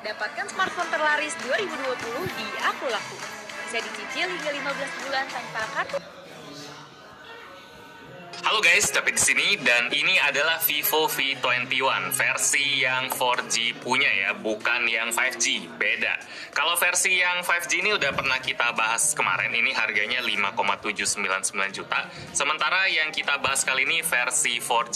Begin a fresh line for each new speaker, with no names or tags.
Dapatkan smartphone terlaris 2020 di Aku Laku. Bisa dicicil hingga 15 bulan tanpa kartu.
Halo guys, tapi di sini dan ini adalah Vivo V21 versi yang 4G punya ya, bukan yang 5G, beda. Kalau versi yang 5G ini udah pernah kita bahas kemarin, ini harganya 5,799 juta. Sementara yang kita bahas kali ini versi 4G